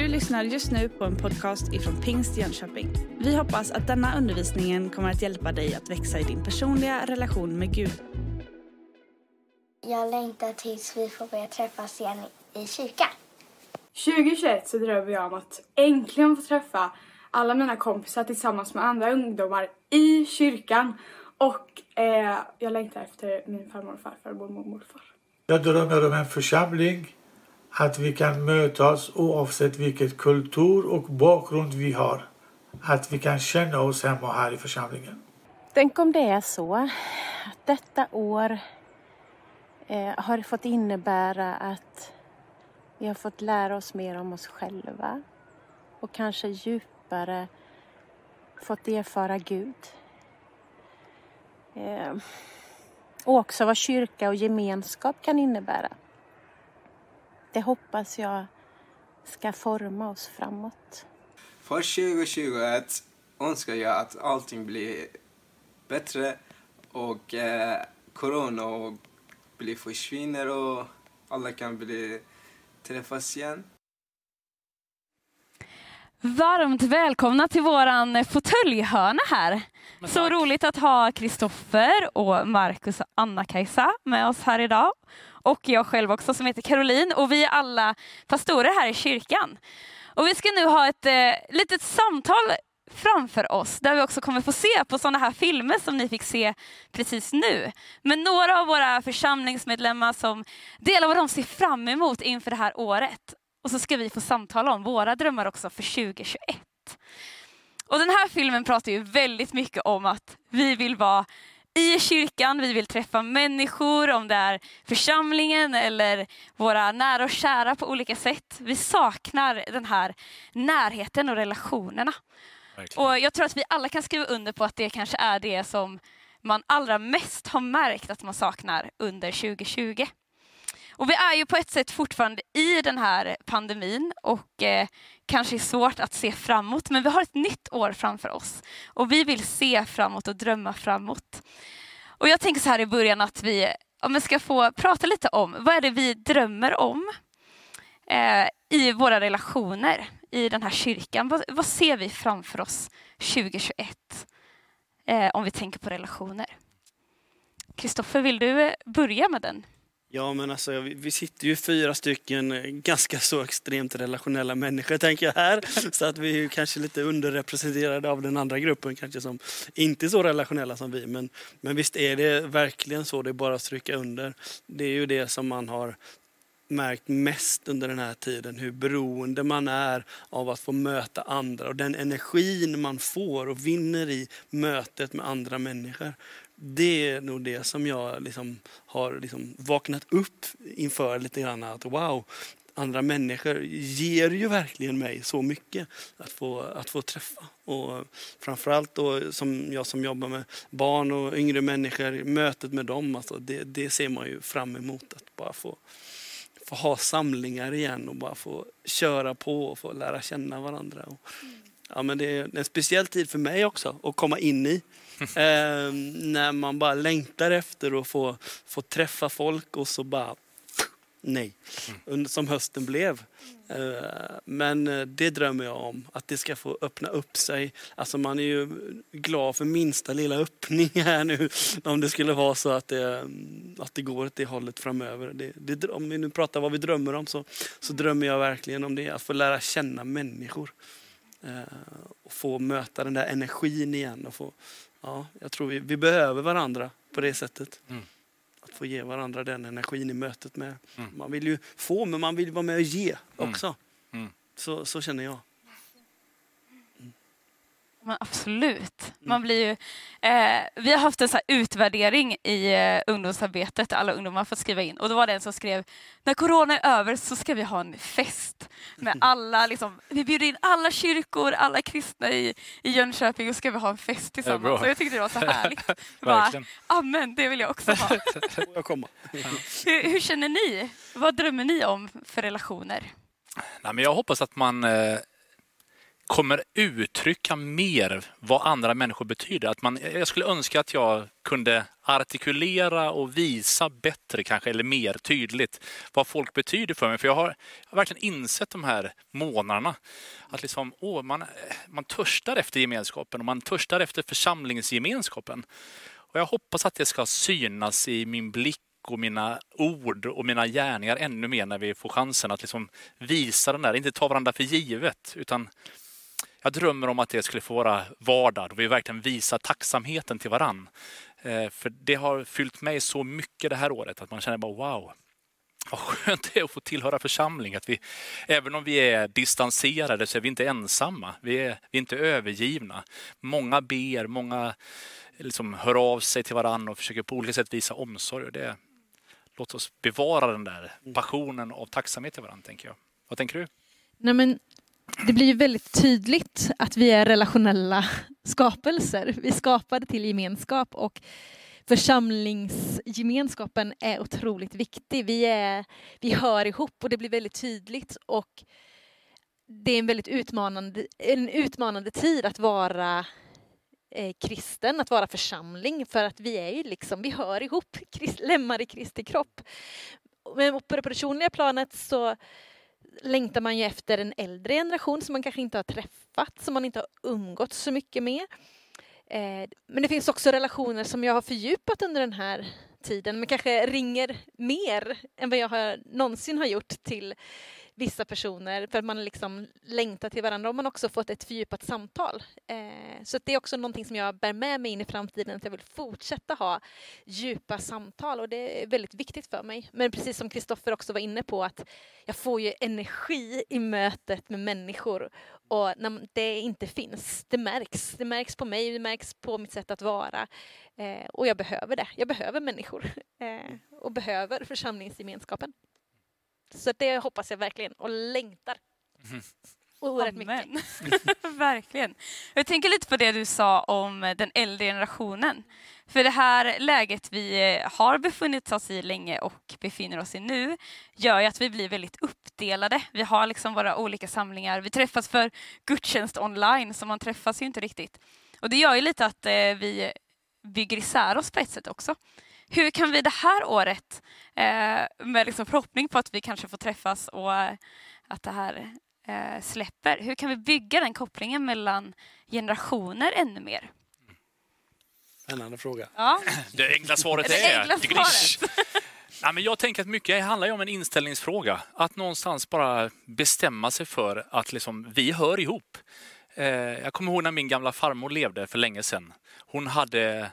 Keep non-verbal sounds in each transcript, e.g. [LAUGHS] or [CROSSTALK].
Du lyssnar just nu på en podcast ifrån Pingst Jönköping. Vi hoppas att denna undervisning kommer att hjälpa dig att växa i din personliga relation med Gud. Jag längtar tills vi får börja träffas igen i kyrkan. 2021 så drömmer jag om att äntligen få träffa alla mina kompisar tillsammans med andra ungdomar i kyrkan. Och eh, jag längtar efter min farmor och farfar och mormor och morfar. Jag drömmer om en församling, att vi kan mötas oavsett vilket kultur och bakgrund vi har. Att vi kan känna oss hemma här i församlingen. Tänk om det är så att detta år eh, har fått innebära att vi har fått lära oss mer om oss själva och kanske djupare fått erfara Gud. Eh, och också vad kyrka och gemenskap kan innebära. Det hoppas jag ska forma oss framåt. För 2021 önskar jag att allting blir bättre och eh, corona blir försvinner och alla kan bli träffas igen. Varmt välkomna till våran fåtöljhörna här. Så roligt att ha Kristoffer och Markus och Anna-Kajsa med oss här idag. Och jag själv också som heter Caroline och vi är alla pastorer här i kyrkan. Och vi ska nu ha ett eh, litet samtal framför oss där vi också kommer få se på sådana här filmer som ni fick se precis nu. Med några av våra församlingsmedlemmar som delar vad de ser fram emot inför det här året. Och så ska vi få samtala om våra drömmar också för 2021. Och den här filmen pratar ju väldigt mycket om att vi vill vara i kyrkan, vi vill träffa människor, om det är församlingen eller våra nära och kära på olika sätt. Vi saknar den här närheten och relationerna. Verkligen. Och jag tror att vi alla kan skriva under på att det kanske är det som man allra mest har märkt att man saknar under 2020. Och vi är ju på ett sätt fortfarande i den här pandemin och eh, kanske är svårt att se framåt, men vi har ett nytt år framför oss och vi vill se framåt och drömma framåt. Och jag tänker så här i början att vi ja, ska få prata lite om vad är det vi drömmer om eh, i våra relationer i den här kyrkan. Vad, vad ser vi framför oss 2021 eh, om vi tänker på relationer? Kristoffer, vill du börja med den? Ja, men alltså vi sitter ju fyra stycken eh, ganska så extremt relationella människor tänker jag här. [LAUGHS] Så att vi är kanske lite underrepresenterade av den andra gruppen kanske som inte är så relationella som vi. Men, men visst är det verkligen så, det är bara att stryka under. Det är ju det som man har märkt mest under den här tiden. Hur beroende man är av att få möta andra och den energin man får och vinner i mötet med andra människor det är nog det som jag liksom har liksom vaknat upp inför lite grann. Att wow, andra människor ger ju verkligen mig så mycket att få, att få träffa. Och framförallt då som jag som jobbar med barn och yngre människor, mötet med dem, alltså det, det ser man ju fram emot. Att bara få, få ha samlingar igen och bara få köra på och få lära känna varandra. Och, ja, men det är en speciell tid för mig också att komma in i. [LAUGHS] eh, när man bara längtar efter att få, få träffa folk och så bara nej. Mm. Som hösten blev. Eh, men eh, det drömmer jag om, att det ska få öppna upp sig. Alltså man är ju glad för minsta lilla öppning [LAUGHS] här nu. Om det skulle vara så att det, att det går åt det hållet framöver. Det, det, om vi nu pratar vad vi drömmer om så, så drömmer jag verkligen om det. Att få lära känna människor. Eh, och få möta den där energin igen. Och få, ja, jag tror vi, vi behöver varandra på det sättet. Mm. Att få ge varandra den energin i mötet med. Mm. Man vill ju få men man vill vara med och ge mm. också. Mm. Så, så känner jag. Men absolut. Man mm. blir ju, eh, vi har haft en så utvärdering i eh, ungdomsarbetet, alla ungdomar fått skriva in. Och då var det en som skrev, när corona är över så ska vi ha en fest. Med [LAUGHS] alla, liksom, vi bjuder in alla kyrkor, alla kristna i, i Jönköping och ska vi ha en fest tillsammans. Och jag tyckte det var så härligt. [LAUGHS] Bara, Amen, det vill jag också ha. [LAUGHS] jag hur, hur, känner ni? Vad drömmer ni om för relationer? Nej, men jag hoppas att man eh kommer uttrycka mer vad andra människor betyder. Att man, jag skulle önska att jag kunde artikulera och visa bättre kanske, eller mer tydligt, vad folk betyder för mig. För jag har, jag har verkligen insett de här månaderna. Att liksom, åh, man, man törstar efter gemenskapen och man törstar efter församlingsgemenskapen. Och jag hoppas att det ska synas i min blick och mina ord och mina gärningar ännu mer när vi får chansen att liksom visa den där, inte ta varandra för givet, utan jag drömmer om att det skulle få vara vardag och vi verkligen visar tacksamheten till varann. Eh, för det har fyllt mig så mycket det här året att man känner bara wow, vad skönt det är att få tillhöra församling. Att vi, även om vi är distanserade så är vi inte ensamma. Vi är, vi är inte övergivna. Många ber, många liksom hör av sig till varandra och försöker på olika sätt visa omsorg. Det, låt oss bevara den där passionen av tacksamhet till varandra, tänker jag. Vad tänker du? Nej, men det blir ju väldigt tydligt att vi är relationella skapelser. Vi är skapade till gemenskap och församlingsgemenskapen är otroligt viktig. Vi, är, vi hör ihop och det blir väldigt tydligt och det är en väldigt utmanande, en utmanande tid att vara eh, kristen, att vara församling för att vi är ju liksom, vi hör ihop, krist, [LAUGHS] lemmar i Kristi kropp. Men på det personliga planet så längtar man ju efter en äldre generation som man kanske inte har träffat, som man inte har umgått så mycket med. Eh, men det finns också relationer som jag har fördjupat under den här tiden, men kanske ringer mer än vad jag har, någonsin har gjort till vissa personer för att man liksom längtar till varandra och man också fått ett fördjupat samtal. Eh, så det är också någonting som jag bär med mig in i framtiden, att jag vill fortsätta ha djupa samtal och det är väldigt viktigt för mig. Men precis som Kristoffer också var inne på att jag får ju energi i mötet med människor och när det inte finns, det märks. Det märks på mig, det märks på mitt sätt att vara. Eh, och jag behöver det. Jag behöver människor [LAUGHS] eh, och behöver församlingsgemenskapen. Så det hoppas jag verkligen och längtar. Mm. Oerhört mycket. [LAUGHS] [LAUGHS] verkligen. Jag tänker lite på det du sa om den äldre generationen. För det här läget vi har befunnit oss i länge och befinner oss i nu gör ju att vi blir väldigt uppdelade. Vi har liksom våra olika samlingar. Vi träffas för gudstjänst online, så man träffas ju inte riktigt. Och det gör ju lite att eh, vi bygger isär oss på ett sätt också. Hur kan vi det här året, eh, med liksom förhoppning på att vi kanske får träffas och att det här eh, släpper, hur kan vi bygga den kopplingen mellan generationer ännu mer? Spännande fråga. Ja. Det enkla svaret det är... Enkla svaret. Nej, men jag tänker att mycket handlar om en inställningsfråga. Att någonstans bara bestämma sig för att liksom, vi hör ihop. Eh, jag kommer ihåg när min gamla farmor levde för länge sedan. Hon hade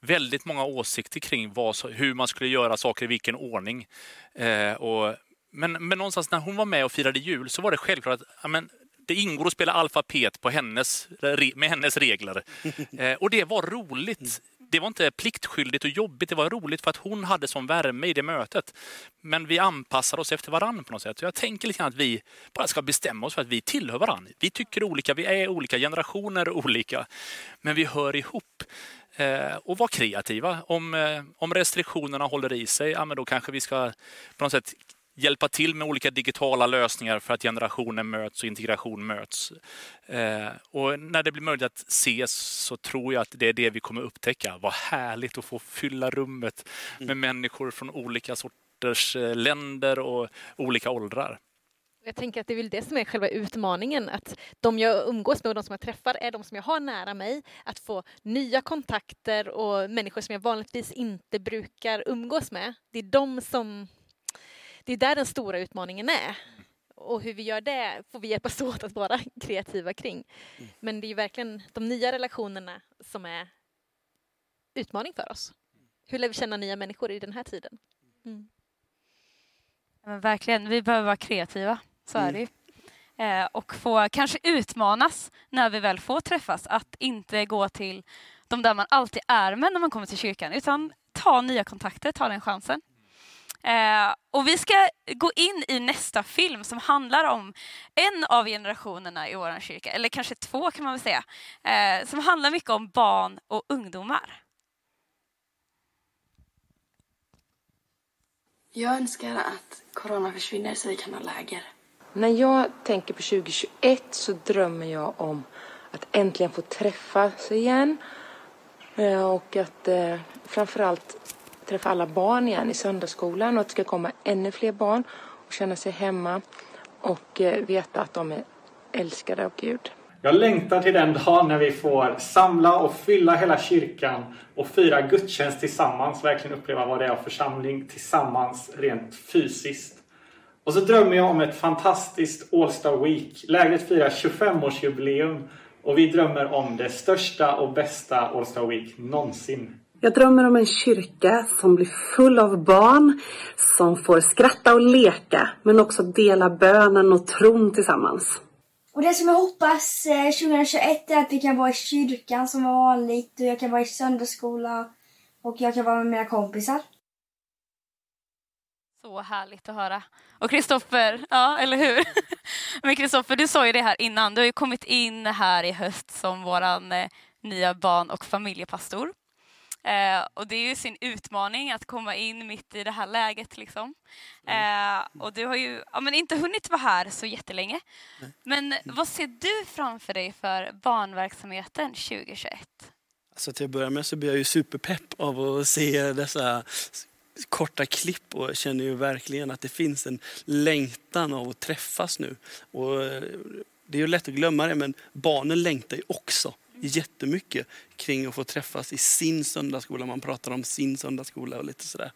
väldigt många åsikter kring vad, hur man skulle göra saker i vilken ordning. Eh, och, men, men någonstans när hon var med och firade jul så var det självklart att amen, det ingår att spela alfabet på hennes, med hennes regler. [LAUGHS] Eh, och det var roligt. Det var inte pliktskyldigt och jobbigt, det var roligt för att hon hade som värme i det mötet. Men vi anpassar oss efter varandra på något sätt. Så jag tänker lite grann att vi bara ska bestämma oss för att vi tillhör varandra. Vi tycker olika, vi är olika, generationer olika. Men vi hör ihop. Eh, och vara kreativa. Om, eh, om restriktionerna håller i sig, ja, men då kanske vi ska på något sätt hjälpa till med olika digitala lösningar för att generationer möts och integration möts. Eh, och när det blir möjligt att ses så tror jag att det är det vi kommer upptäcka. Vad härligt att få fylla rummet med mm. människor från olika sorters länder och olika åldrar. Jag tänker att det är väl det som är själva utmaningen, att de jag umgås med och de som jag träffar är de som jag har nära mig. Att få nya kontakter och människor som jag vanligtvis inte brukar umgås med. Det är de som... Det är där den stora utmaningen är. Och hur vi gör det får vi hjälpas [LAUGHS] åt att vara kreativa kring. Men det är ju verkligen de nya relationerna som är utmaning för oss. Hur lär vi känna nya människor i den här tiden? Mm. Ja, verkligen, vi behöver vara kreativa. Så är mm. det ju. Eh, och få kanske utmanas när vi väl får träffas. Att inte gå till de där man alltid är med när man kommer till kyrkan. Utan ta nya kontakter, ta den chansen. Eh, och vi ska gå in i nästa film som handlar om en av generationerna i vår kyrka, eller kanske två kan man väl säga, eh, som handlar mycket om barn och ungdomar. Jag önskar att corona försvinner så vi kan ha läger. När jag tänker på 2021 så drömmer jag om att äntligen få träffas igen. Eh, och att eh, framförallt träffa alla barn igen i söndagsskolan och att det ska komma ännu fler barn och känna sig hemma och eh, veta att de är älskade av Gud. Jag längtar till den dagen när vi får samla och fylla hela kyrkan och fira gudstjänst tillsammans. Verkligen uppleva vad det är av församling tillsammans rent fysiskt. Och så drömmer jag om ett fantastiskt All Star Week. Lägret firar 25-årsjubileum och vi drömmer om det största och bästa All Star Week någonsin. Jag drömmer om en kyrka som blir full av barn som får skratta och leka men också dela bönen och tron tillsammans. Och det som jag hoppas 2021 är att vi kan vara i kyrkan som vanligt och jag kan vara i söndagsskola och jag kan vara med mina kompisar. Så härligt att höra. Och Kristoffer, ja eller hur? [LAUGHS] Men Kristoffer, du sa ju det här innan. Du har ju kommit in här i höst som våran eh, nya barn och familjepastor. Eh, och det är ju sin utmaning att komma in mitt i det här läget. Liksom. Eh, och du har ju ja, men inte hunnit vara här så jättelänge. Nej. Men vad ser du framför dig för barnverksamheten 2021? Alltså till att börja med så blir jag ju superpepp av att se dessa korta klipp och känner ju verkligen att det finns en längtan av att träffas nu. Och eh, det är ju lätt att glömma det men barnen längtar ju också jättemycket kring att få träffas i sin söndagsskola. Man pratar om sin söndagsskola och lite sådär.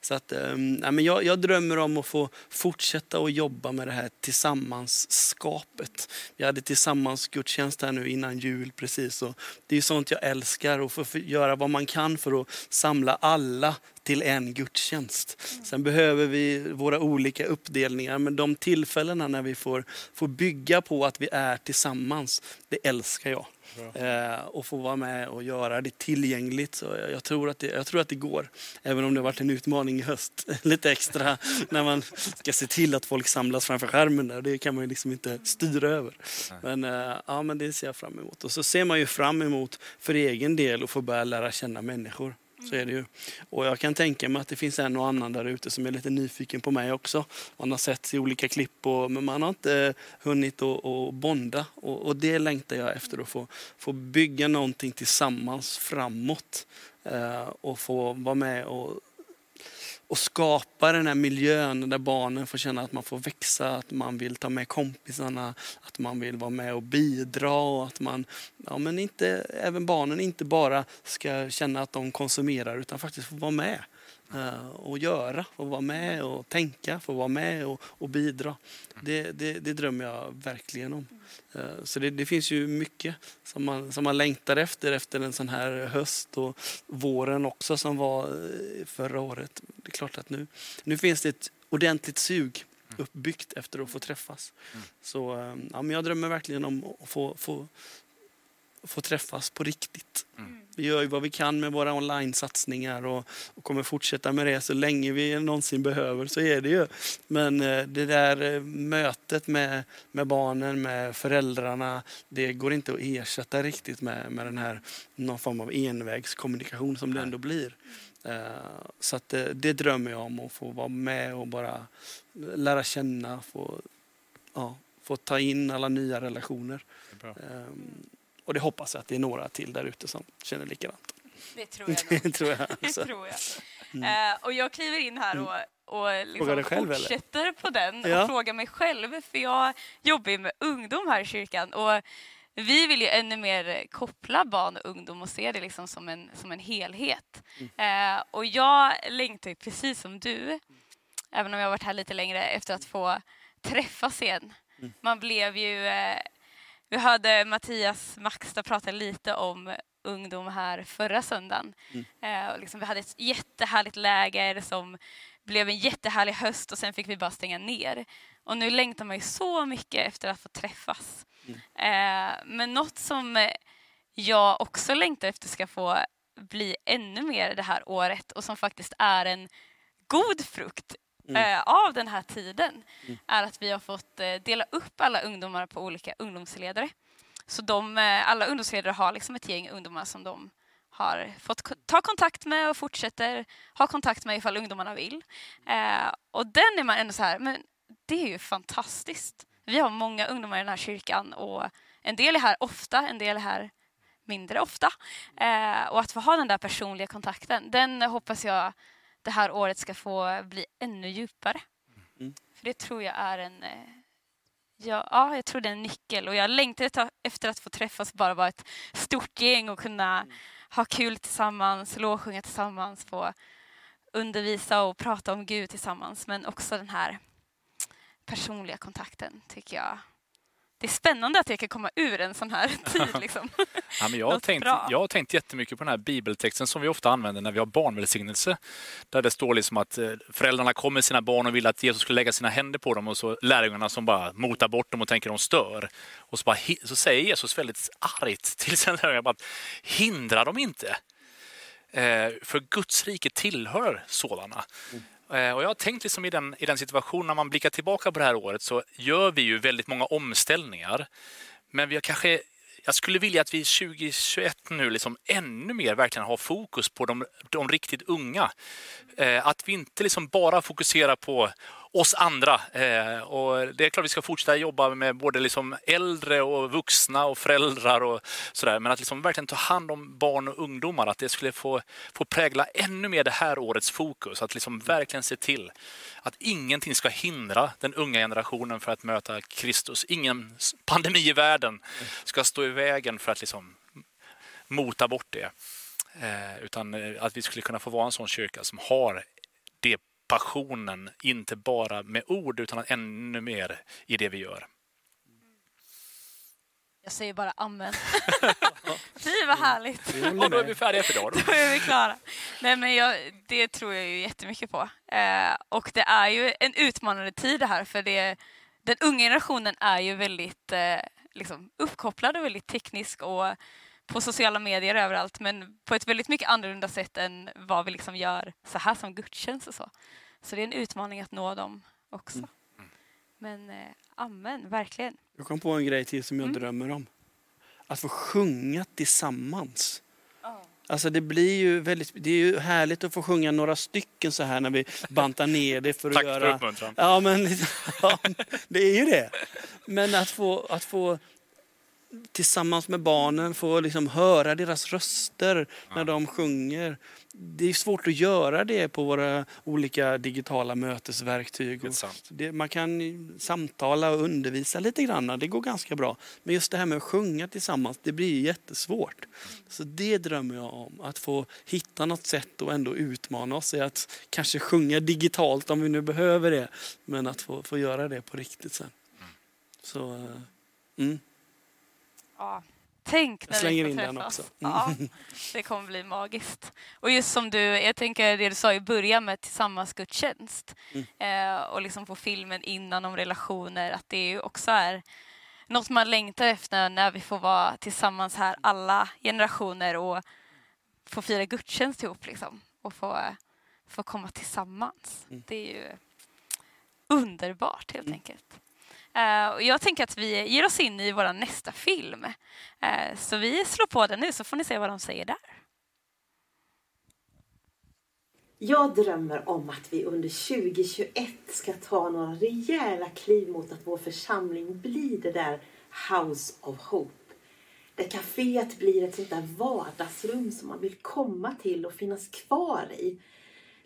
Så att, äh, men jag, jag, drömmer om att få fortsätta att jobba med det här tillsammansskapet. Vi hade tillsammans gudstjänst här nu innan jul precis. Och det är sånt jag älskar att få göra vad man kan för att samla alla till en gudstjänst. Sen behöver vi våra olika uppdelningar men de tillfällena när vi får, får bygga på att vi är tillsammans, det älskar jag. Eh, och få vara med och göra det tillgängligt. Så jag, jag, tror att det, jag tror att det går. Även om det har varit en utmaning i höst. [LAUGHS] Lite extra när man ska se till att folk samlas framför skärmen. Där. Det kan man ju liksom inte styra över. Men, eh, ja, men det ser jag fram emot. Och så ser man ju fram emot för egen del att få börja lära känna människor. Så är det ju. Och jag kan tänka mig att det finns en och annan där ute som är lite nyfiken på mig också. Man har sett i olika klipp och, men man har inte eh, hunnit att bonda. Och, och, det längtar jag efter att få, få bygga någonting tillsammans framåt. Eh, och få vara med och och skapa den här miljön där barnen får känna att man får växa, att man vill ta med kompisarna, att man vill vara med och bidra och att man, ja men inte, även barnen inte bara ska känna att de konsumerar utan faktiskt får vara med och göra, få vara med och tänka, få vara med och, och bidra. Det, det, det, drömmer jag verkligen om. Eh, så det, det, finns ju mycket som man, som man längtar efter, efter en sån här höst och våren också som var eh, förra året. Det är klart att nu, nu finns det ett ordentligt sug uppbyggt efter att få träffas. Mm. Så eh, ja, men jag drömmer verkligen om att få, få, få träffas på riktigt. Mm. Vi gör ju vad vi kan med våra online-satsningar och, och, kommer fortsätta med det så länge vi någonsin behöver. Så är det ju. Men eh, det där eh, mötet med, med barnen, med föräldrarna, det går inte att ersätta riktigt med, med den här någon form av envägskommunikation som det ändå blir. Eh, så att det, det drömmer jag om att få vara med och bara lära känna, få, ja, få ta in alla nya relationer. Och det hoppas jag att det är några till där ute som känner likadant. Det tror jag. [LAUGHS] det tror jag. Det tror jag. Mm. Uh, och jag kliver in här och, och liksom själv, fortsätter eller? på den och ja. frågar mig själv. För jag jobbar ju med ungdom här i kyrkan. Och vi vill ju ännu mer koppla barn och ungdom och se det liksom som, en, som en helhet. Mm. Uh, och jag längtar ju precis som du, även om jag har varit här lite längre, efter att få träffas igen. Mm. Man blev ju uh, vi hörde Mattias Maxta prata lite om ungdom här förra söndagen. Mm. Eh, liksom vi hade ett jättehärligt läger som blev en jättehärlig höst och sen fick vi bara stänga ner. Och nu längtar man ju så mycket efter att få träffas. Mm. Eh, men något som jag också längtar efter ska få bli ännu mer det här året och som faktiskt är en god frukt mm. eh, av den här tiden mm. är att vi har fått eh, dela upp alla ungdomar på olika ungdomsledare. Så de, eh, alla ungdomsledare har liksom ett gäng ungdomar som de har fått ta kontakt med och fortsätter ha kontakt med ifall ungdomarna vill. Eh, och den är man ändå så här, men det är ju fantastiskt. Vi har många ungdomar i den här kyrkan och en del är här ofta, en del är här mindre ofta. Eh, och att få ha den där personliga kontakten, den hoppas jag det här året ska få bli ännu djupare. Mm. För det tror jag är en eh, Ja, ja, jag tror det är en nyckel och jag längtar efter att få träffas bara vara ett stort gäng och kunna mm. ha kul tillsammans, lovsjunga tillsammans, få undervisa och prata om Gud tillsammans. Men också den här personliga kontakten tycker jag det är spännande att jag kan komma ur en sån här [LAUGHS] tid. Liksom. ja, men jag, har tänkt, jag har tänkt jättemycket på den här bibeltexten som vi ofta använder när vi har barnvälsignelse. Där det står liksom att eh, föräldrarna kommer med sina barn och vill att Jesus ska lägga sina händer på dem och så lärjungarna som bara motar bort dem och tänker de stör. Och så, bara, så säger Jesus väldigt argt till sina lärjungar att hindra dem inte. Eh, för Guds rike tillhör sådana. Mm. Eh, och jag har tänkt liksom i, den, i den situationen, när man blickar tillbaka på det här året så gör vi ju väldigt många omställningar. Men vi har kanske, jag skulle vilja att vi 2021 nu liksom ännu mer verkligen har fokus på de, de riktigt unga. Eh, att vi inte liksom bara fokuserar på oss andra. Eh, och det är klart vi ska fortsätta jobba med både liksom äldre och vuxna och föräldrar och sådär. Men att liksom verkligen ta hand om barn och ungdomar, att det skulle få, få prägla ännu mer det här årets fokus. Att liksom verkligen se till att ingenting ska hindra den unga generationen för att möta Kristus. Ingen pandemi i världen ska stå i vägen för att liksom mota bort det. Eh, utan eh, att vi skulle kunna få vara en sån kyrka som har passionen, inte bara med ord utan ännu mer i det vi gör. Jag säger bara amen. [LAUGHS] Fy vad härligt. Och då är vi färdiga för idag. [LAUGHS] Då är vi klara. Nej, men jag, det tror jag ju jättemycket på. Eh, och det är ju en utmanande tid det här för det, den unga generationen är ju väldigt eh, liksom, uppkopplad och väldigt teknisk och på sociala medier överallt men på ett väldigt mycket annorlunda sätt än vad vi liksom gör så här som gudstjänst och så. Så det är en utmaning att nå dem också. Mm. Men eh, amen, verkligen. Jag kom på en grej till som jag mm. drömmer om. Att få sjunga tillsammans. Oh. Alltså det blir ju väldigt, det är ju härligt att få sjunga några stycken så här när vi bantar ner det för att Tack göra... Tack för uppmuntran. Ja, men [LAUGHS] ja, det är ju det. Men att få, att få tillsammans med barnen få liksom höra deras röster när de sjunger. Det är svårt att göra det på våra olika digitala mötesverktyg. Det, man kan samtala och undervisa lite grann, det går ganska bra. Men just det här med att sjunga tillsammans, det blir jättesvårt. Så det drömmer jag om, att få hitta något sätt och ändå utmana oss i att kanske sjunga digitalt om vi nu behöver det. Men att få, få göra det på riktigt sen. Så, eh, mm. Ja. Tänk när vi får träffas. Ja, det kommer bli magiskt. Och just som du, jag tänker det du sa i början med tillsammans gudstjänst mm. eh, och liksom få filmen innan om relationer, att det ju också är något man längtar efter när vi får vara tillsammans här, alla generationer och få fira gudstjänst ihop liksom och få, få komma tillsammans. Mm. Det är ju underbart helt mm. enkelt. Uh, och jag tänker att vi ger oss in i vår nästa film. Uh, så vi slår på den nu så får ni se vad de säger där. Jag drömmer om att vi under 2021 ska ta några rejäla kliv mot att vår församling blir det där House of Hope. Där kaféet blir ett sånt där vardagsrum som man vill komma till och finnas kvar i.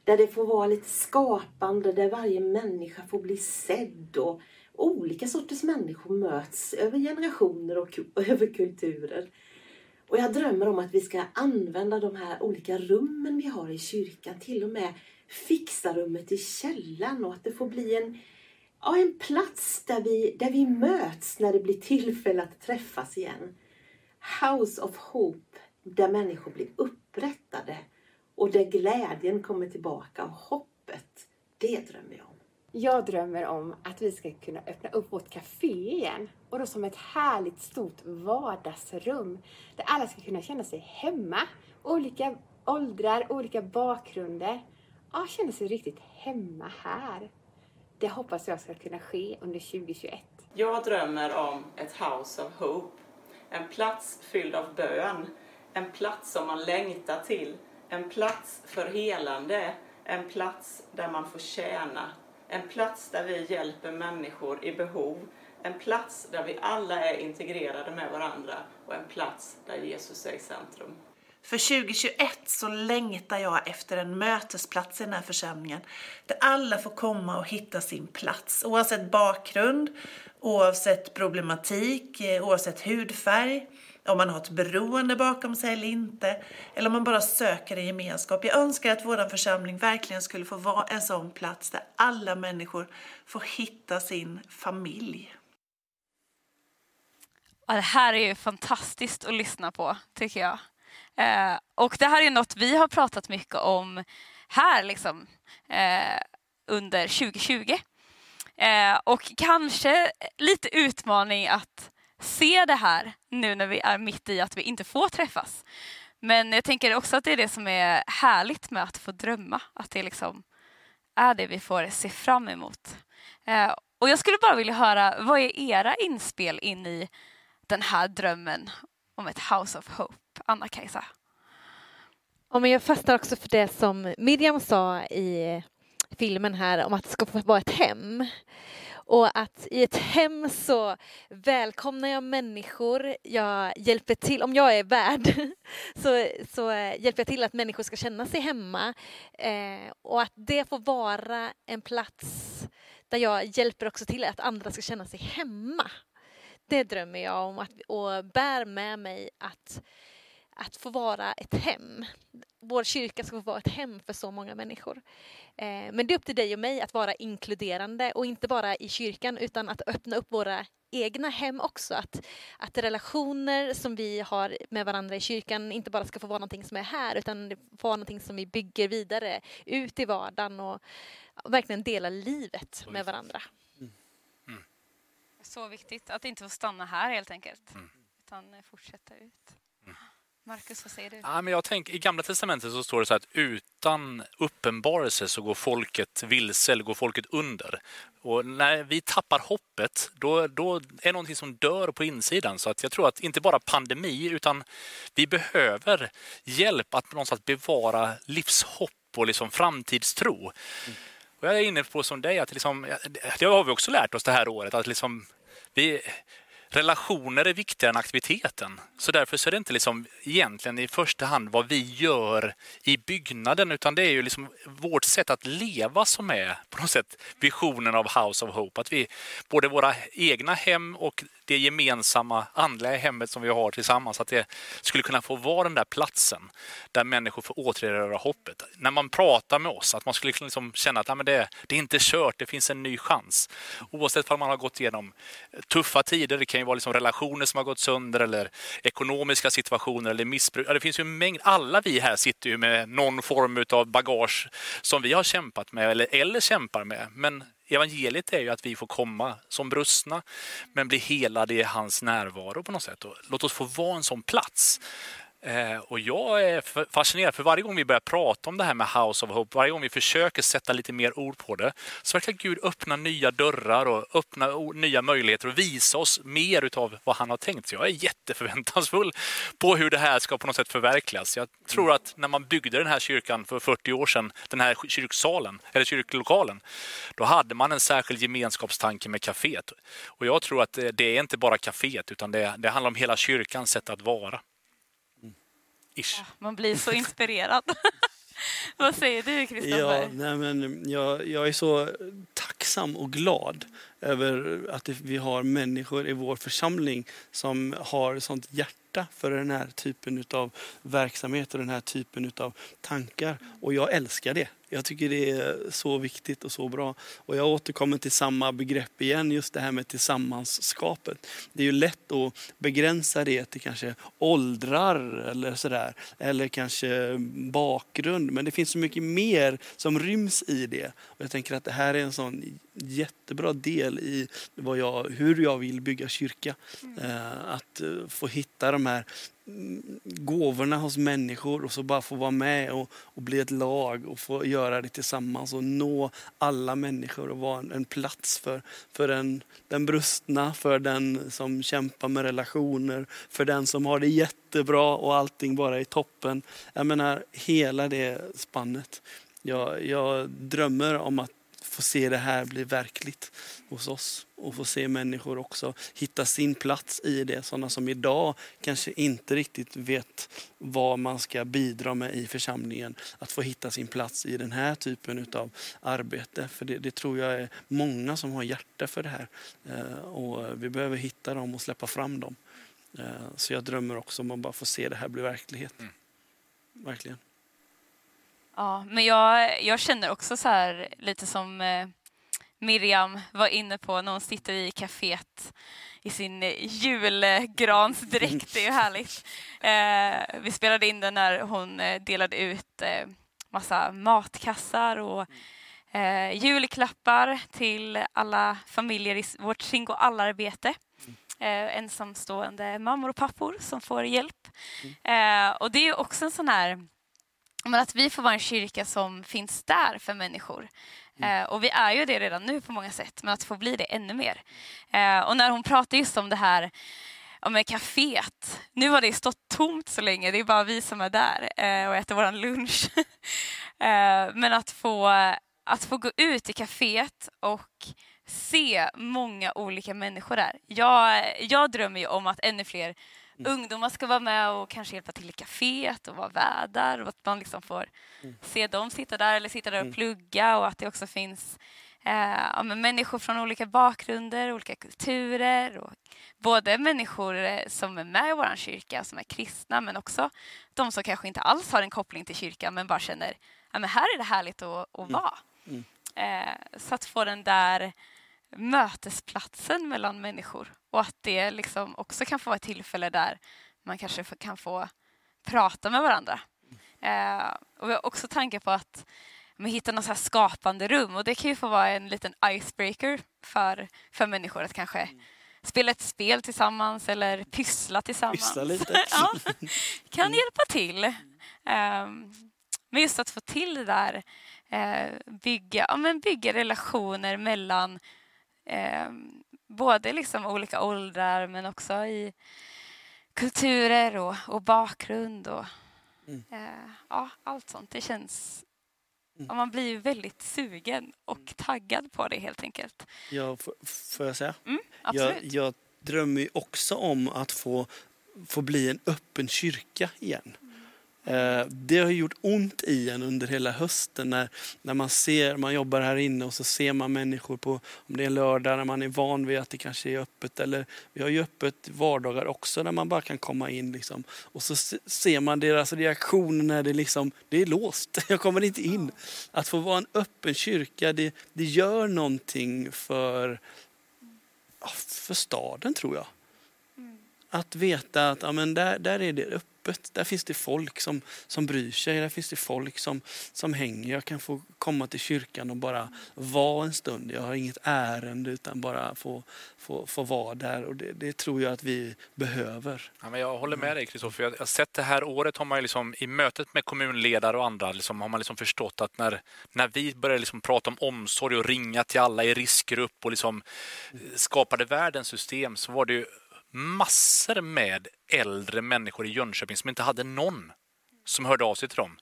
Där det får vara lite skapande, där varje människa får bli sedd och olika sorters människor möts över generationer och, och [LAUGHS] över kulturer. Och jag drömmer om att vi ska använda de här olika rummen vi har i kyrkan, till och med fixa rummet i källaren och att det får bli en, ja, en plats där vi, där vi möts när det blir tillfälle att träffas igen. House of Hope, där människor blir upprättade och där glädjen kommer tillbaka och hoppet. Det drömmer jag om. Jag drömmer om att vi ska kunna öppna upp vårt café igen. Och då som ett härligt stort vardagsrum. Där alla ska kunna känna sig hemma. Olika åldrar, olika bakgrunder. Ja, känna sig riktigt hemma här. Det hoppas jag ska kunna ske under 2021. Jag drömmer om ett House of Hope. En plats fylld av bön. En plats som man längtar till. En plats för helande. En plats där man får tjäna en plats där vi hjälper människor i behov. En plats där vi alla är integrerade med varandra och en plats där Jesus är i centrum. För 2021 så längtar jag efter en mötesplats i den här församlingen där alla får komma och hitta sin plats oavsett bakgrund, oavsett problematik, eh, oavsett hudfärg, om man har ett beroende bakom sig eller inte, eller om man bara söker en gemenskap. Jag önskar att vår församling verkligen skulle få vara en sån plats där alla människor får hitta sin familj. Ja, det här är ju fantastiskt att lyssna på, tycker jag. Eh, och det här är något vi har pratat mycket om här liksom, eh, under 2020. Eh, och kanske lite utmaning att se det här nu när vi är mitt i att vi inte får träffas. Men jag tänker också att det är det som är härligt med att få drömma. Att det liksom är det vi får se fram emot. Eh, och jag skulle bara vilja höra, vad är era inspel in i den här drömmen om ett House of Hope? Anna-Kajsa. Ja, men jag fastnar också för det som Miriam sa i filmen här om att det ska vara ett hem. Och att i ett hem så välkomnar jag människor, jag hjälper till, om jag är värd, [LAUGHS] så, så hjälper jag till att människor ska känna sig hemma. Eh, och att det får vara en plats där jag hjälper också till att andra ska känna sig hemma. Det drömmer jag om att, och bär med mig att att få vara ett hem. Vår kyrka ska få vara ett hem för så många människor. Eh, men det är upp till dig och mig att vara inkluderande och inte bara i kyrkan utan att öppna upp våra egna hem också. Att, att relationer som vi har med varandra i kyrkan inte bara ska få vara någonting som är här utan få vara någonting som vi bygger vidare ut i vardagen och, och verkligen dela livet med varandra. Mm. Mm. Så viktigt att inte få stanna här helt enkelt mm. utan fortsätta ut. Marcus, vad säger du? Ja, men jag tänker, I Gamla Testamentet så står det så att utan uppenbarelse så går folket vilse eller går folket under. Och när vi tappar hoppet, då, då är det någonting som dör på insidan. Så att jag tror att inte bara pandemi, utan vi behöver hjälp att någonstans bevara livshopp och liksom framtidstro. Mm. Och jag är inne på som dig, att liksom, det har vi också lärt oss det här året, att liksom vi, relationer är viktigare än aktiviteten. Så därför så är det inte liksom egentligen i första hand vad vi gör i byggnaden utan det är ju liksom vårt sätt att leva som är på något sätt visionen av House of Hope. Att vi, både våra egna hem och det gemensamma andliga hemmet som vi har tillsammans, att det skulle kunna få vara den där platsen där människor får återerövra hoppet. När man pratar med oss, att man skulle liksom känna att ja, men det, det är inte kört, det finns en ny chans. Oavsett om man har gått igenom tuffa tider, det kan ju vara liksom relationer som har gått sönder eller ekonomiska situationer eller missbruk. Ja, det finns ju en mängd, alla vi här sitter ju med någon form av bagage som vi har kämpat med eller, eller kämpar med. Men evangeliet är ju att vi får komma som brustna men bli helade i hans närvaro på något sätt. Och låt oss få vara en sån plats och jag är fascinerad, för varje gång vi börjar prata om det här med House of Hope, varje gång vi försöker sätta lite mer ord på det, så verkar Gud öppna nya dörrar och öppna nya möjligheter och visa oss mer utav vad han har tänkt. Så jag är jätteförväntansfull på hur det här ska på något sätt förverkligas. Jag tror att när man byggde den här kyrkan för 40 år sedan, den här kyrksalen, eller kyrklokalen, då hade man en särskild gemenskapstanke med kaféet. Och jag tror att det är inte bara kaféet, utan det, det handlar om hela kyrkans sätt att vara. Ish. Man blir så inspirerad. [LAUGHS] Vad säger du, Kristoffer? Ja, nej men jag, jag är så tacksam och glad över att vi har människor i vår församling som har sånt hjärta för den här typen av verksamhet och den här typen av tankar. Och jag älskar det. Jag tycker det är så viktigt och så bra. Och jag återkommer till samma begrepp igen, just det här med tillsammanskapet. Det är ju lätt att begränsa det till kanske åldrar eller sådär. Eller kanske bakgrund. Men det finns så mycket mer som ryms i det. Och jag tänker att det här är en sån jättebra del i jag, hur jag vill bygga kyrka. Mm. Eh, att eh, få hitta de här mm, gåvorna hos människor och så bara få vara med och, och, bli ett lag och få göra det tillsammans och nå alla människor och vara en, en plats för, för den, den brustna, för den som kämpar med relationer, för den som har det jättebra och allting bara är toppen. Jag menar hela det spannet. Jag, jag drömmer om att få se det här bli verkligt hos oss och få se människor också hitta sin plats i det. Sådana som idag kanske inte riktigt vet vad man ska bidra med i församlingen. Att få hitta sin plats i den här typen av arbete. För det, det tror jag är många som har hjärta för det här. Eh, och vi behöver hitta dem och släppa fram dem. Eh, så jag drömmer också om att bara få se det här bli verklighet. Mm. Verkligen. Ja, men jag, jag känner också så här lite som eh, Miriam var inne på när hon sitter i kaféet i sin julgransdräkt. Det är ju härligt. Eh, vi spelade in den när hon eh, delade ut eh, massa matkassar och eh, julklappar till alla familjer i vårt Singo alla-arbete. Eh, ensamstående mammor och pappor som får hjälp. Eh, och det är också en sån här men att vi får vara en kyrka som finns där för människor. Mm. Eh, och vi är ju det redan nu på många sätt, men att få bli det ännu mer. Eh, och när hon pratar just om det här med kaféet. Nu har det stått tomt så länge, det är bara vi som är där eh, och äter vår lunch. [LAUGHS] Eh, men att få, att få gå ut i kaféet och se många olika människor där. Jag, jag drömmer ju om att ännu fler mm. ungdomar ska vara med och kanske hjälpa till i kaféet och vara värdar och att man liksom får mm. se dem sitta där eller sitta där och mm. plugga och att det också finns eh, ja, människor från olika bakgrunder, olika kulturer och både människor eh, som är med i vår kyrka, som är kristna men också de som kanske inte alls har en koppling till kyrkan men bara känner att här är det härligt att, att mm. vara. Eh, så att få den där mötesplatsen mellan människor och att det liksom också kan få vara ett tillfälle där man kanske kan få prata med varandra. Eh, och vi har också tankar på att man hittar något så skapande rum och det kan ju få vara en liten icebreaker för, för människor att kanske mm. spela ett spel tillsammans eller pyssla tillsammans. Pyssla lite. [LAUGHS] ja, kan mm. hjälpa till. Um, men just att få till det där, uh, bygga, ja, men bygga relationer mellan både liksom olika åldrar men också i kulturer och, och bakgrund och mm. eh, ja, allt sånt. Det känns... Mm. Man blir väldigt sugen och mm. taggad på det helt enkelt. Ja, får jag säga? Mm, jag, jag drömmer också om att få, få bli en öppen kyrka igen. Eh, det har gjort ont i en under hela hösten när, när man ser, man jobbar här inne och så ser man människor på, om det är en lördag när man är van vid att det kanske är öppet eller vi har ju öppet vardagar också där man bara kan komma in liksom. Och så ser man deras reaktion när det liksom, det är låst, [LAUGHS] jag kommer inte in. Att få vara en öppen kyrka, det, det gör någonting för, för staden tror jag. Mm. Att veta att ja, men där, där är det öppet öppet. Där finns det folk som, som bryr sig. Där finns det folk som, som hänger. Jag kan få komma till kyrkan och bara vara en stund. Jag har inget ärende utan bara få, få, få vara där. Och det, det tror jag att vi behöver. Ja, men jag håller med dig Kristoffer. Jag har sett det här året har man liksom, i mötet med kommunledare och andra liksom, har man liksom förstått att när, när vi började liksom prata om omsorg och ringa till alla i riskgrupp och liksom eh, skapade världens system så var det ju massor med äldre människor i Jönköping som inte hade någon som hörde av sig till dem.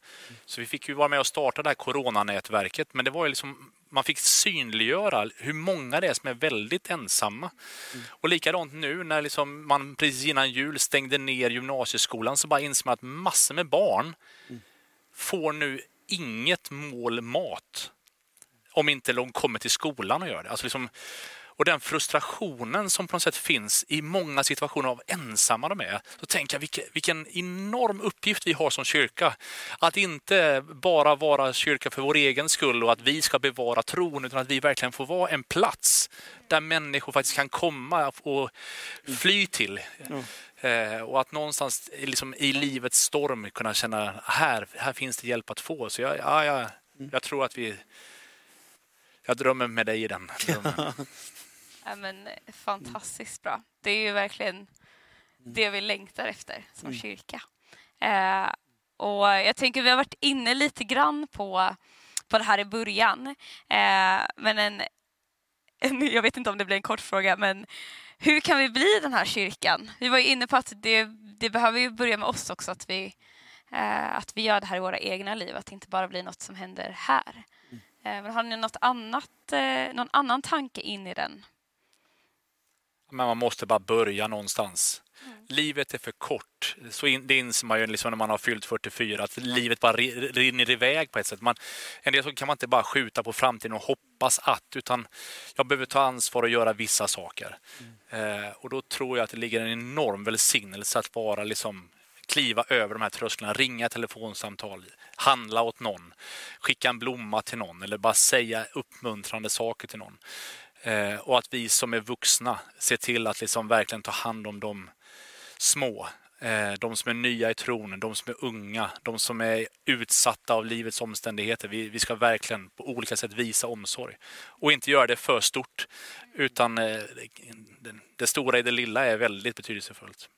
Så vi fick ju vara med och starta det här coronanätverket, men det var ju liksom, man fick synliggöra hur många det är som är väldigt ensamma. Mm. Och likadant nu när liksom man precis innan jul stängde ner gymnasieskolan så bara inser man att massor med barn mm. får nu inget mål mat om inte de kommer till skolan och gör det. Alltså liksom, och den frustrationen som på något sätt finns i många situationer av ensamma de är. Så tänker jag vilken, vilken enorm uppgift vi har som kyrka. Att inte bara vara kyrka för vår egen skull och att vi ska bevara tron utan att vi verkligen får vara en plats där människor faktiskt kan komma och fly till. Mm. Eh, och att någonstans liksom, i livets storm kunna känna här, här finns det hjälp att få. Så jag, ja, jag, jag tror att vi jag drömmer med dig i den. [LAUGHS] Ja, men, fantastiskt bra. Det är ju verkligen mm. det vi längtar efter som mm. kyrka. Eh, och jag tänker vi har varit inne lite grann på, på det här i början. Eh, men en, en, [LAUGHS] jag vet inte om det blir en kort fråga, men hur kan vi bli den här kyrkan? Vi var inne på att det, det behöver ju börja med oss också, att vi, eh, att vi gör det här i våra egna liv, att det inte bara blir något som händer här. Eh, men har ni något annat, eh, någon annan tanke in i den? Men man måste bara börja någonstans. Mm. Livet är för kort. Så in, det inser man ju liksom när man har fyllt 44, att livet bara rinner iväg på ett sätt. Man, en del så kan man inte bara skjuta på framtiden och hoppas att, utan jag behöver ta ansvar och göra vissa saker. Mm. Eh, och då tror jag att det ligger en enorm välsignelse att vara liksom kliva över de här trösklarna, ringa telefonsamtal, handla åt någon, skicka en blomma till någon eller bara säga uppmuntrande saker till någon. Eh, och att vi som är vuxna ser till att liksom verkligen ta hand om de små. Eh, de som är nya i tron, de som är unga, de som är utsatta av livets omständigheter. Vi, vi ska verkligen på olika sätt visa omsorg. Och inte göra det för stort, utan eh, det, det stora i det lilla är väldigt betydelsefullt.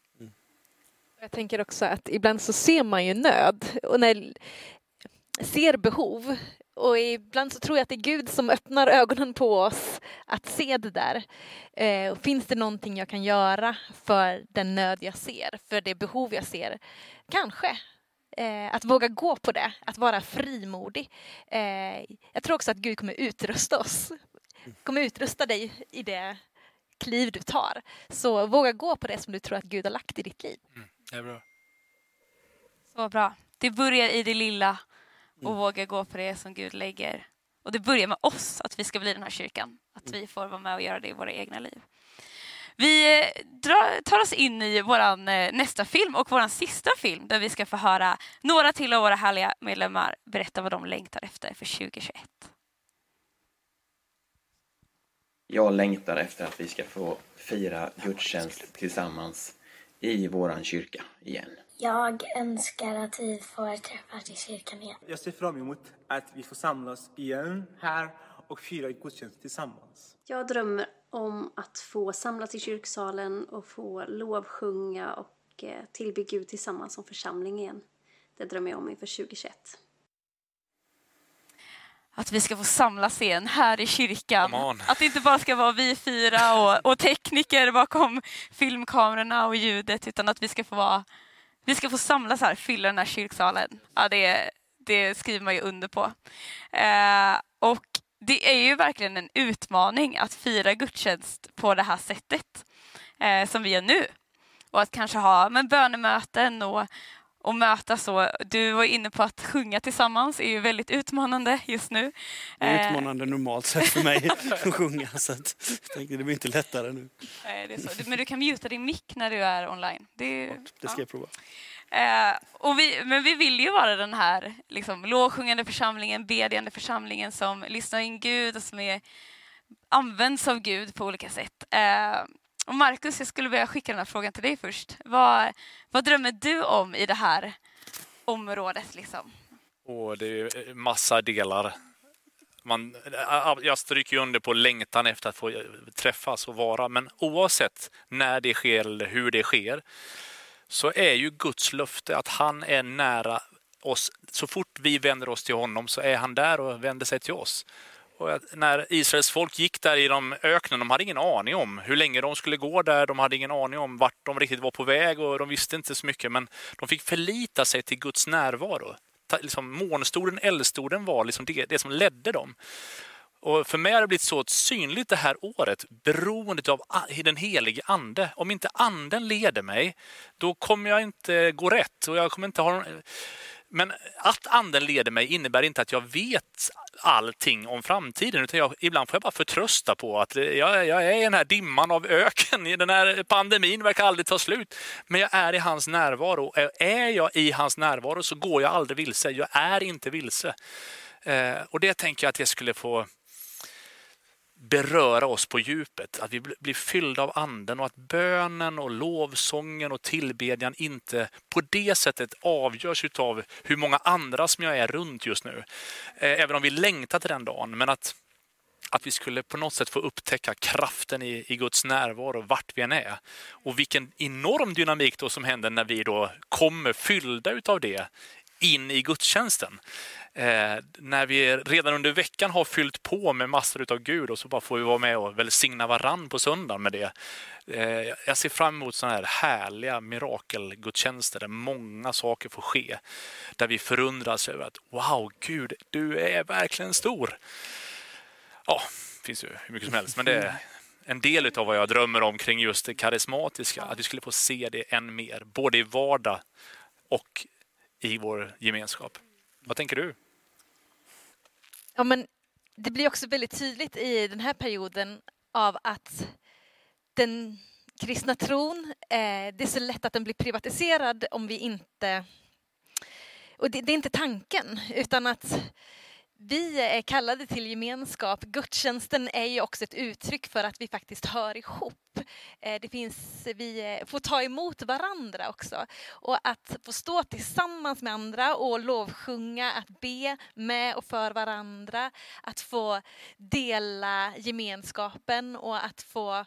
Jag tänker också att ibland så ser man ju nöd och när ser behov och ibland så tror jag att det är Gud som öppnar ögonen på oss att se det där. Eh, finns det någonting jag kan göra för den nöd jag ser, för det behov jag ser? Kanske. Eh, att våga gå på det, att vara frimodig. Eh, jag tror också att Gud kommer utrusta oss, kommer utrusta dig i det kliv du tar. Så våga gå på det som du tror att Gud har lagt i ditt liv. Mm, det är bra. Så bra. Det börjar i det lilla och mm. våga gå på det som Gud lägger. Och det börjar med oss, att vi ska bli den här kyrkan. Att mm. vi får vara med och göra det i våra egna liv. Vi eh, tar oss in i vår eh, nästa film och vår sista film där vi ska få höra några till av våra härliga medlemmar berätta vad de längtar efter för 2021. Jag längtar efter att vi ska få fira gudstjänst tillsammans i våran kyrka igen. Jag önskar att vi får träffas i kyrkan igen. Jag ser fram emot att vi får samlas igen här och fira gudstjänst tillsammans. Jag drömmer om att få samlas i kyrksalen och få lovsjunga och eh, tillbe Gud tillsammans som församling igen. Det drömmer jag om inför 2021 att vi ska få samlas igen här i kyrkan. Att det inte bara ska vara vi fyra och, och tekniker bakom filmkamerorna och ljudet utan att vi ska få vara vi ska få samlas här, fylla den här kyrksalen. Ja, det, det skriver man ju under på. Eh, och det är ju verkligen en utmaning att fira gudstjänst på det här sättet eh, som vi gör nu. Och att kanske ha men, bönemöten och, och mötas så. Du var inne på att sjunga tillsammans är ju väldigt utmanande just nu. Det är utmanande normalt sett för mig [LAUGHS] att sjunga så att jag tänkte det blir inte lättare nu. Nej, det är så. Men du kan muta din mick när du är online. Det, det ska ja. jag prova. Eh, och vi, men vi vill ju vara den här liksom, lovsjungande församlingen, bedjande församlingen som lyssnar in Gud och som är, används av Gud på olika sätt. Eh, och Marcus, jag skulle vilja skicka den här frågan till dig först. Vad, vad drömmer du om i det här området? Liksom? Oh, det är eh, massa delar. Man, eh, ah, jag stryker under på längtan efter att få eh, träffas och vara, men oavsett när det sker eller hur det sker så är ju Guds löfte att han är nära oss. Så fort vi vänder oss till honom så är han där och vänder sig till oss. Och när Israels folk gick där i de öknen, de hade ingen aning om hur länge de skulle gå där, de hade ingen aning om vart de riktigt var på väg och de visste inte så mycket, men de fick förlita sig till Guds närvaro. Liksom, månstoden, eldstoden var liksom det, det som ledde dem. Och för mig har det blivit så synligt det här året, beroendet av den helige ande. Om inte anden leder mig, då kommer jag inte gå rätt. Och jag kommer inte ha men att anden leder mig innebär inte att jag vet allting om framtiden. Utan jag, ibland får jag bara förtrösta på att jag, jag, är i den här dimman av öken. Den här pandemin verkar aldrig ta slut. Men jag är i hans närvaro. Är jag i hans närvaro så går jag aldrig vilse. Jag är inte vilse. Eh, och det tänker jag att jag skulle få beröra oss på djupet, att vi blir fyllda av anden och att bönen och lovsången och tillbedjan inte på det sättet avgörs av hur många andra som jag är runt just nu. Eh, även om vi längtar till den dagen, men att, att vi skulle på något sätt få upptäcka kraften i, i Guds närvaro vart vi än är. Och vilken enorm dynamik då som händer när vi då kommer fyllda utav det in i gudstjänsten. Eh, när vi redan under veckan har fyllt på med massor av Gud och så bara får vi vara med och välsigna varann på söndagen med det. Eh, jag ser fram emot sådana här härliga mirakelgudstjänster där många saker får ske. Där vi förundras över att wow, Gud, du är verkligen stor. Ja, det finns ju hur mycket som helst, men det är en del av vad jag drömmer om kring just det karismatiska. Att vi skulle få se det än mer, både i vardag och i vår gemenskap. Vad tänker du? Ja, men det blir också väldigt tydligt i den här perioden av att den kristna tron, eh, det är så lätt att den blir privatiserad om vi inte... Och det, det är inte tanken, utan att vi är kallade till gemenskap. Gudstjänsten är ju också ett uttryck för att vi faktiskt hör ihop. Eh, det finns, vi eh, får ta emot varandra också. Och att få stå tillsammans med andra och lovsjunga, att be med och för varandra. Att få dela gemenskapen och att få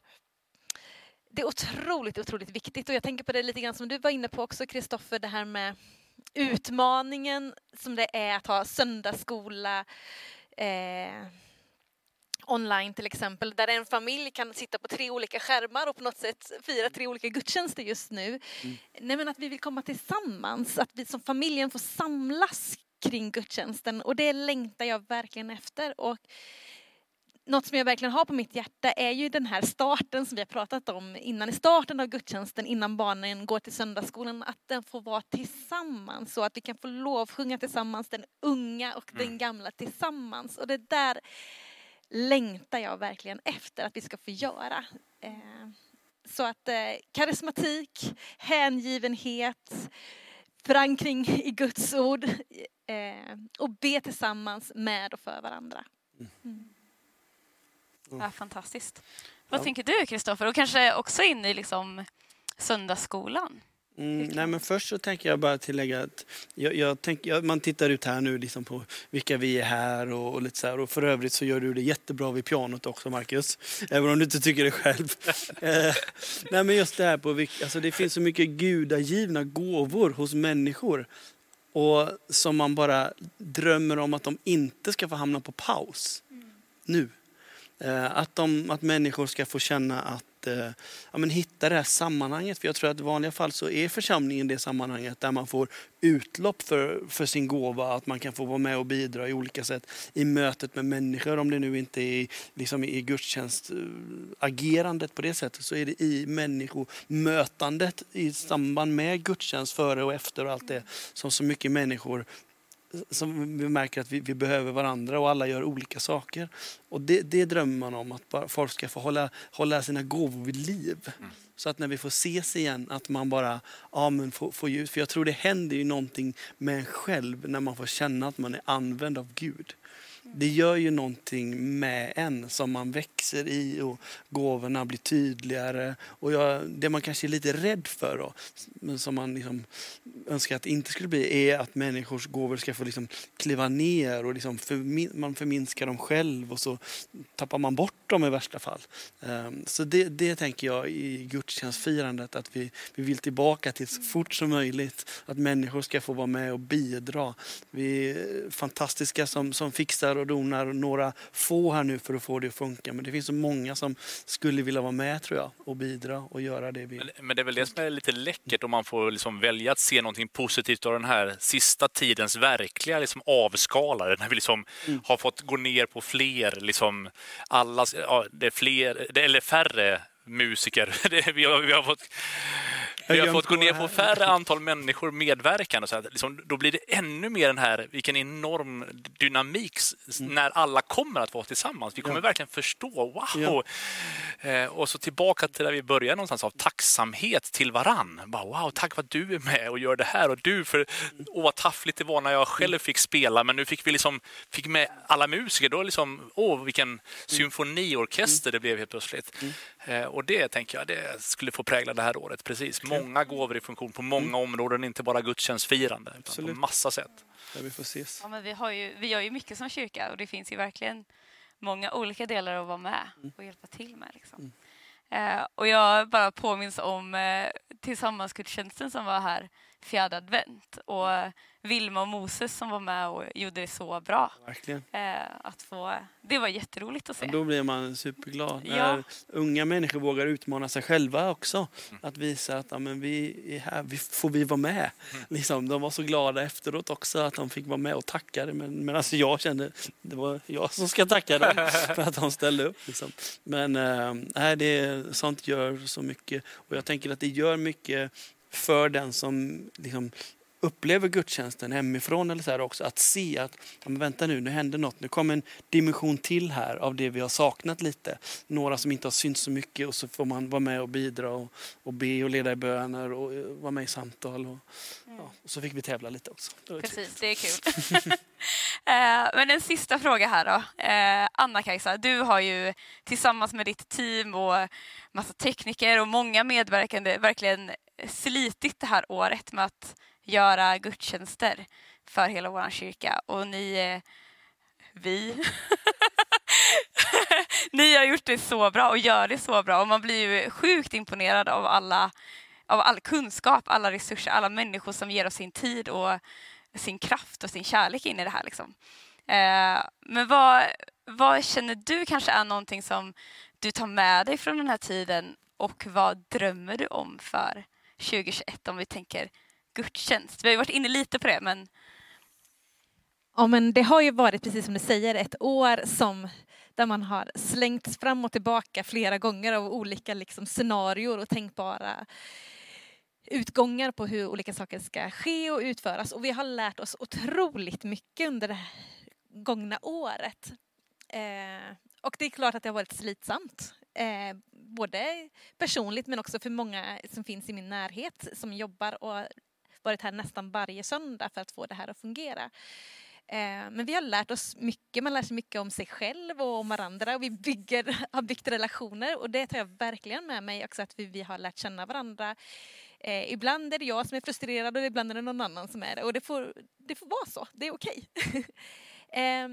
det är otroligt, otroligt viktigt och jag tänker på det lite grann som du var inne på också Kristoffer, det här med utmaningen som det är att ha söndagsskola eh, online till exempel, där en familj kan sitta på tre olika skärmar och på något sätt fira tre olika gudstjänster just nu. Mm. Nej, men att vi vill komma tillsammans, att vi som familjen får samlas kring gudstjänsten och det längtar jag verkligen efter. Och något som jag verkligen har på mitt hjärta är ju den här starten som vi har pratat om innan, i starten av gudstjänsten innan barnen går till söndagsskolan, att den får vara tillsammans så att vi kan få lovsjunga tillsammans, den unga och mm. den gamla tillsammans. Och det där längtar jag verkligen efter att vi ska få göra. Eh, så att eh, karismatik, hängivenhet, förankring i Guds ord eh, och be tillsammans med och för varandra. Mm. Ja, fantastiskt. Vad ja. tänker du Kristoffer? Och kanske också in i liksom söndagsskolan? Mm, nej men först så tänker jag bara tillägga att jag, jag tänk, jag, man tittar ut här nu liksom på vilka vi är här och, och, lite så här. Och för övrigt så gör du det jättebra vid pianot också Marcus. Även om du inte tycker det själv. [LAUGHS] eh, nej men just det här på alltså det finns så mycket gudagivna gåvor hos människor. Och som man bara drömmer om att de inte ska få hamna på paus. Mm. Nu. Eh, att, de, att människor ska få känna att eh, ja, men hitta det här sammanhanget. För jag tror att i vanliga fall så är församlingen det sammanhanget där man får utlopp för, för sin gåva. Att man kan få vara med och bidra i olika sätt i mötet med människor. Om det nu inte är liksom i gudstjänstagerandet på det sättet så är det i människomötandet i samband med gudstjänst före och efter och allt det som så mycket människor som vi märker att vi, vi, behöver varandra och alla gör olika saker. Och det, det drömmer man om, att bara folk ska få hålla, hålla sina gåvor vid liv. Mm. Så att när vi får ses igen, att man bara ja, men får, får ljus. För jag tror det händer ju någonting med en själv när man får känna att man är använd av Gud det gör ju någonting med en som man växer i och gåvorna blir tydligare. Och jag, det man kanske är lite rädd för då, men som man liksom önskar att det inte skulle bli, är att människors gåvor ska få liksom kliva ner och liksom förmin man förminskar dem själv och så tappar man bort dem i värsta fall. Um, så det, det tänker jag i gudstjänstfirandet, att vi, vi vill tillbaka till så fort som möjligt. Att människor ska få vara med och bidra. Vi är fantastiska som, som fixar och donar några få här nu för att få det att funka. Men det finns så många som skulle vilja vara med tror jag och bidra och göra det vi... Men det är väl det som är lite läckert om man får liksom välja att se någonting positivt av den här sista tidens verkliga liksom avskalare. När vi liksom mm. har fått gå ner på fler, liksom alla, ja, det är fler, det, eller färre musiker. [LAUGHS] vi, har, vi har fått vi har fått gå ner på färre antal människor medverkande. Så att liksom, då blir det ännu mer den här, vilken enorm dynamik mm. när alla kommer att vara tillsammans. Vi kommer ja. verkligen förstå, wow! Ja. Eh, och så tillbaka till där vi började någonstans, av tacksamhet till varann. Bara, wow, tack för att du är med och gör det här. Och du, för åh, vad taffligt det var när jag själv fick spela, men nu fick vi liksom, fick med alla musiker. Då liksom, åh, vilken mm. symfoniorkester det blev helt plötsligt. Mm. Eh, och det tänker jag, det skulle få prägla det här året, precis många gåvor i funktion på många mm. områden, inte bara gudstjänstfirande, utan på massa sätt. Där vi får ses. Ja, men vi, har ju, vi gör ju mycket som kyrka och det finns ju verkligen många olika delar att vara med mm. och hjälpa till med. Liksom. Mm. Eh, och jag bara påminns om eh, tillsammansgudstjänsten som var här fjärde advent. Och Vilma och Moses som var med och gjorde det så bra. Verkligen. Eh, att få, det var jätteroligt att se. Och då blir man superglad. Ja. När unga människor vågar utmana sig själva också. Att visa att ja, men vi är här, vi, får vi vara med? Liksom, de var så glada efteråt också att de fick vara med och tackade. Men, men alltså jag kände det var jag som ska tacka dem [LAUGHS] för att de ställde upp. Liksom. Men äh, det, sånt gör så mycket. Och jag tänker att det gör mycket för den som liksom, upplever gudstjänsten hemifrån eller så här också, att se att men vänta nu, nu händer något, nu kommer en dimension till här av det vi har saknat lite. Några som inte har synts så mycket och så får man vara med och bidra och, och be och leda i böner och eh, vara med i samtal. Och, ja, och så fick vi tävla lite också. Det Precis, det är kul. [LAUGHS] [LAUGHS] Eh, Men en sista fråga här då. Eh, Anna-Kajsa, du har ju tillsammans med ditt team och massa tekniker och många medverkande verkligen slitit det här året med att göra gudstjänster för hela vår kyrka. Och ni, eh, vi, [LAUGHS] ni har gjort det så bra och gör det så bra och man blir ju sjukt imponerad av alla av all kunskap, alla resurser, alla människor som ger oss sin tid och sin kraft och sin kärlek in i det här. Liksom. Eh, men vad, vad känner du kanske är någonting som du tar med dig från den här tiden och vad drömmer du om för 2021 om vi tänker gudstjänst? Vi har ju varit inne lite på det men Ja, men det har ju varit, precis som du säger, ett år som där man har slängts fram och tillbaka flera gånger av olika liksom, scenarier och tänkbara utgångar på hur olika saker ska ske och utföras. Och vi har lärt oss otroligt mycket under det gångna året. Eh, och det är klart att det har varit slitsamt. Eh, både personligt men också för många som finns i min närhet som jobbar och har varit här nästan varje söndag för att få det här att fungera. Eh, men vi har lärt oss mycket, man lär sig mycket om sig själv och om varandra och vi bygger, [LAUGHS] har byggt relationer och det tar jag verkligen med mig också att vi, vi har lärt känna varandra. Eh, ibland är det jag som är frustrerad och ibland är det någon annan som är det och det får, det får vara så, det är okej. [LAUGHS] eh,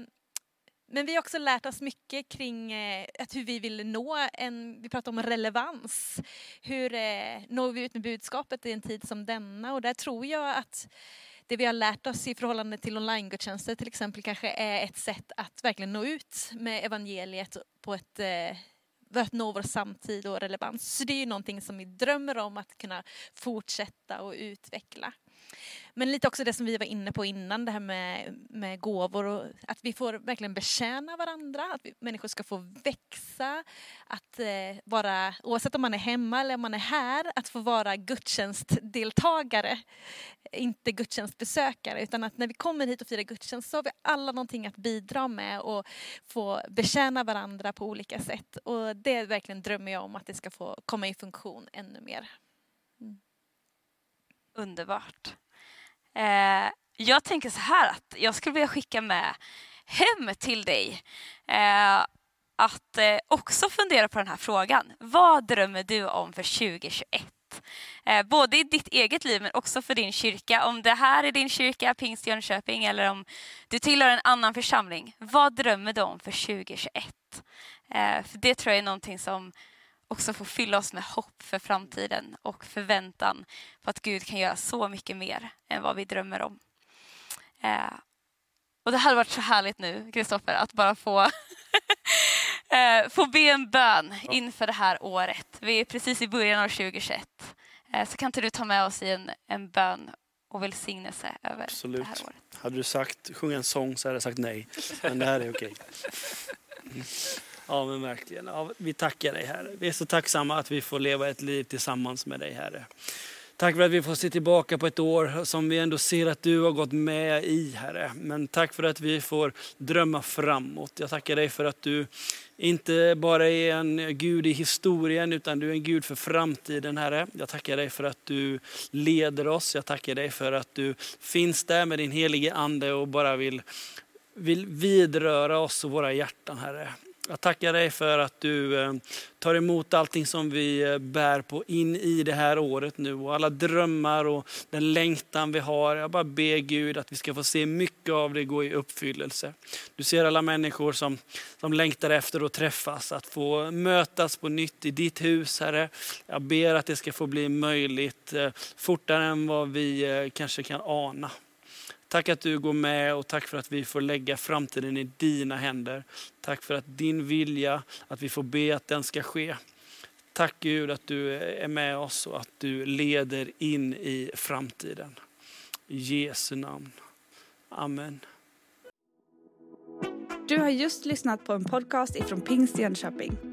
men vi har också lärt oss mycket kring eh, att hur vi vill nå en, vi pratar om relevans. Hur eh, når vi ut med budskapet i en tid som denna och där tror jag att det vi har lärt oss i förhållande till online-gudstjänster till exempel kanske är ett sätt att verkligen nå ut med evangeliet på ett eh, för att nå vår samtid och relevans. Så det är ju någonting som vi drömmer om att kunna fortsätta och utveckla. Men lite också det som vi var inne på innan, det här med, med gåvor och att vi får verkligen betjäna varandra, att vi, människor ska få växa, att eh, vara, oavsett om man är hemma eller om man är här, att få vara gudstjänstdeltagare, inte gudstjänstbesökare, utan att när vi kommer hit och firar gudstjänst så har vi alla någonting att bidra med och få betjäna varandra på olika sätt. Och det verkligen drömmer jag om att det ska få komma i funktion ännu mer. Mm. Underbart. Eh, jag tänker så här att jag skulle vilja skicka med hem till dig eh, att eh, också fundera på den här frågan. Vad drömmer du om för 2021? Eh, både i ditt eget liv men också för din kyrka. Om det här är din kyrka, Pingst Jönköping, eller om du tillhör en annan församling. Vad drömmer du om för 2021? Eh, för det tror jag är någonting som också får fylla oss med hopp för framtiden och förväntan på att Gud kan göra så mycket mer än vad vi drömmer om. Eh, och det hade varit så härligt nu, Kristoffer, att bara få, [LAUGHS] eh, få be en bön inför det här året. Vi är precis i början av 2021. Eh, så kan inte du ta med oss i en, en bön och välsignelse över det Absolut. här året? Hade du sagt sjunga en sång så hade jag sagt nej. Men det här är okej. [LAUGHS] Ja men verkligen. Ja, vi tackar dig Herre. Vi är så tacksamma att vi får leva ett liv tillsammans med dig Herre. Tack för att vi får se tillbaka på ett år som vi ändå ser att du har gått med i Herre. Men tack för att vi får drömma framåt. Jag tackar dig för att du inte bara är en Gud i historien utan du är en Gud för framtiden Herre. Jag tackar dig för att du leder oss. Jag tackar dig för att du finns där med din helige ande och bara vill, vill vidröra oss och våra hjärtan Herre. Jag tackar dig för att du eh, tar emot allting som vi eh, bär på in i det här året nu och alla drömmar och den längtan vi har. Jag bara ber Gud att vi ska få se mycket av det gå i uppfyllelse. Du ser alla människor som, som längtar efter att träffas, att få mötas på nytt i ditt hus Herre. Jag ber att det ska få bli möjligt eh, fortare än vad vi kanske kan ana. Tack att du går med och tack för att vi får lägga framtiden i dina händer. Tack för att din vilja, att vi får be att den ska ske. Tack Gud att du är med oss och att du leder in i framtiden. I Jesu namn. Amen. Du har just lyssnat på en podcast ifrån Pingst Jönköping.